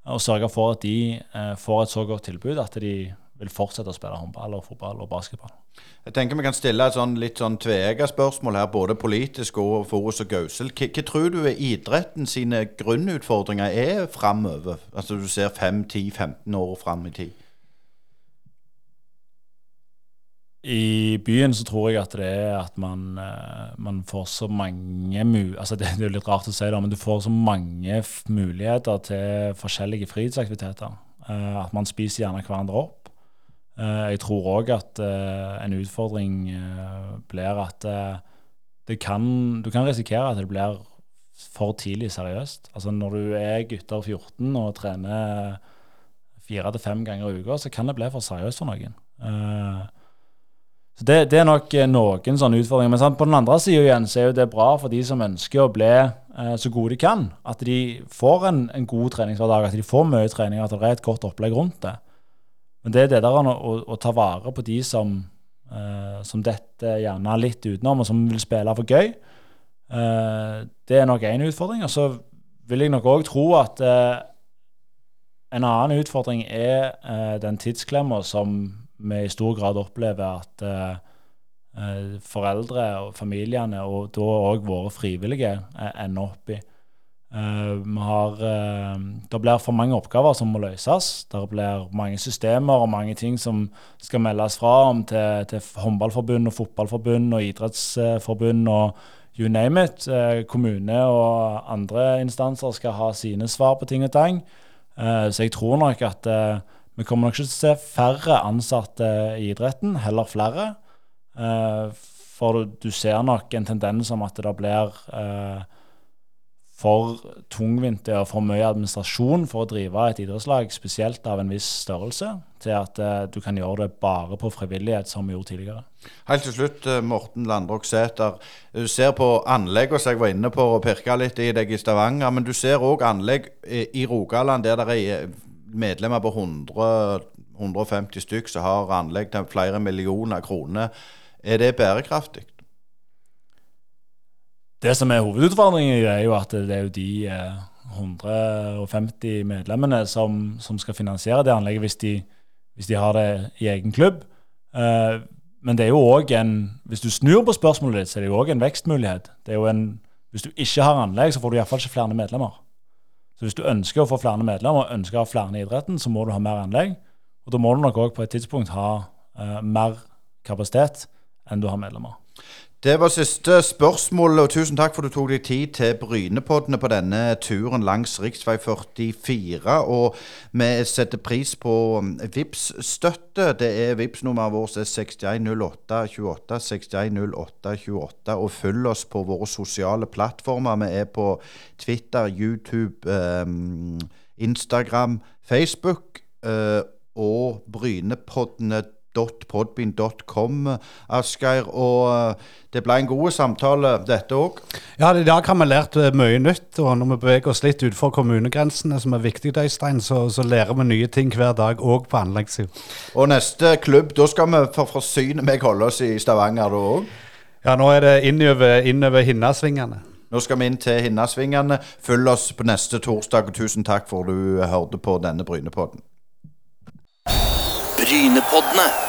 og sørge for at de uh, får et så godt tilbud at de vil fortsette å spille håndball, og fotball og basketball. Jeg tenker Vi kan stille et sånn, litt sånn tveegga spørsmål her, både politisk og Forus og Gausel. Hva, tror du er idretten sine grunnutfordringer er framover? Altså du ser 5-10-15 år fram i tid? I byen så tror jeg at det er at man, eh, man får så mange altså det, det, er litt rart å si det, men du får så mange muligheter til forskjellige fritidsaktiviteter. Uh, at man spiser gjerne hverandre opp. Uh, jeg tror òg at uh, en utfordring blir at kan, du kan risikere at det blir for tidlig seriøst. Altså Når du er gutter 14 og trener fire til fem ganger i uka, så kan det bli for seriøst for noen. Så det, det, er nok eh, noen sånne utfordringer. Men på den andre sida igjen så er jo det bra for de som ønsker å bli eh, så gode de kan. At de får en, en god treningshverdag, at de får mye trening, at det er et godt opplegg rundt det. Men det er det der å, å, å ta vare på de som, uh, som detter gjerne litt utenom, og som vil spille for gøy. Uh, det er nok én utfordring. Og så vil jeg nok òg tro at uh, en annen utfordring er den tidsklemma som vi i stor grad opplever at foreldre og familiene, og da òg våre frivillige, ender opp i. Uh, har, uh, det blir for mange oppgaver som må løses. Det blir mange systemer og mange ting som skal meldes fra om til, til håndballforbund og fotballforbund og idrettsforbund og you name it. Uh, kommune og andre instanser skal ha sine svar på ting og tang. så jeg tror nok at vi kommer nok ikke til å se færre ansatte i idretten, heller flere. For du ser nok en tendens om at det blir for tungvint og for mye administrasjon for å drive et idrettslag, spesielt av en viss størrelse, til at uh, du kan gjøre det bare på frivillighet, som vi gjorde tidligere. Helt til slutt, Morten Landrok Sæter. Du ser på anlegg, som jeg var inne på og pirka litt i deg i Stavanger, men du ser òg anlegg i Rogaland der det er medlemmer på 100, 150 stykk som har anlegg til flere millioner kroner. Er det bærekraftig? Det som er hovedutfordringen, er jo at det er jo de eh, 150 medlemmene som, som, skal finansiere det anlegget hvis de, hvis de har det i egen klubb. Eh, men det er jo òg en Hvis du snur på spørsmålet ditt, så er det jo òg en vekstmulighet. Det er jo en, hvis du ikke har anlegg, så får du iallfall ikke flere medlemmer. Så hvis du ønsker å få flere medlemmer og ønsker å ha flere i idretten, så må du ha mer anlegg. Og da må du nok òg på et tidspunkt ha uh, mer kapasitet enn du har medlemmer. Det var siste spørsmål, og tusen takk for du tok deg tid til Brynepoddene på denne turen langs rv. 44. Og vi setter pris på um, vips støtte Det er vips nummeret vårt er 610828. 610828. Og følg oss på våre sosiale plattformer. Vi er på Twitter, YouTube, um, Instagram, Facebook uh, og Brynepoddene podbean.com, Asgeir. Og eh, det ble en god samtale, dette òg. Ja, I dag har vi lært eh, mye nytt. Og når vi beveger oss litt utenfor kommunegrensene, som er viktig, Øystein, så, så lærer vi nye ting hver dag, òg på anleggssida. Og neste klubb, da skal vi for forsyne meg holde oss i Stavanger da òg. Ja, nå er det innover, innover Hinnasvingene. Nå skal vi inn til Hinnasvingene. Følg oss på neste torsdag, og tusen takk for du hørte på denne Brynepodden. Brynepoddene.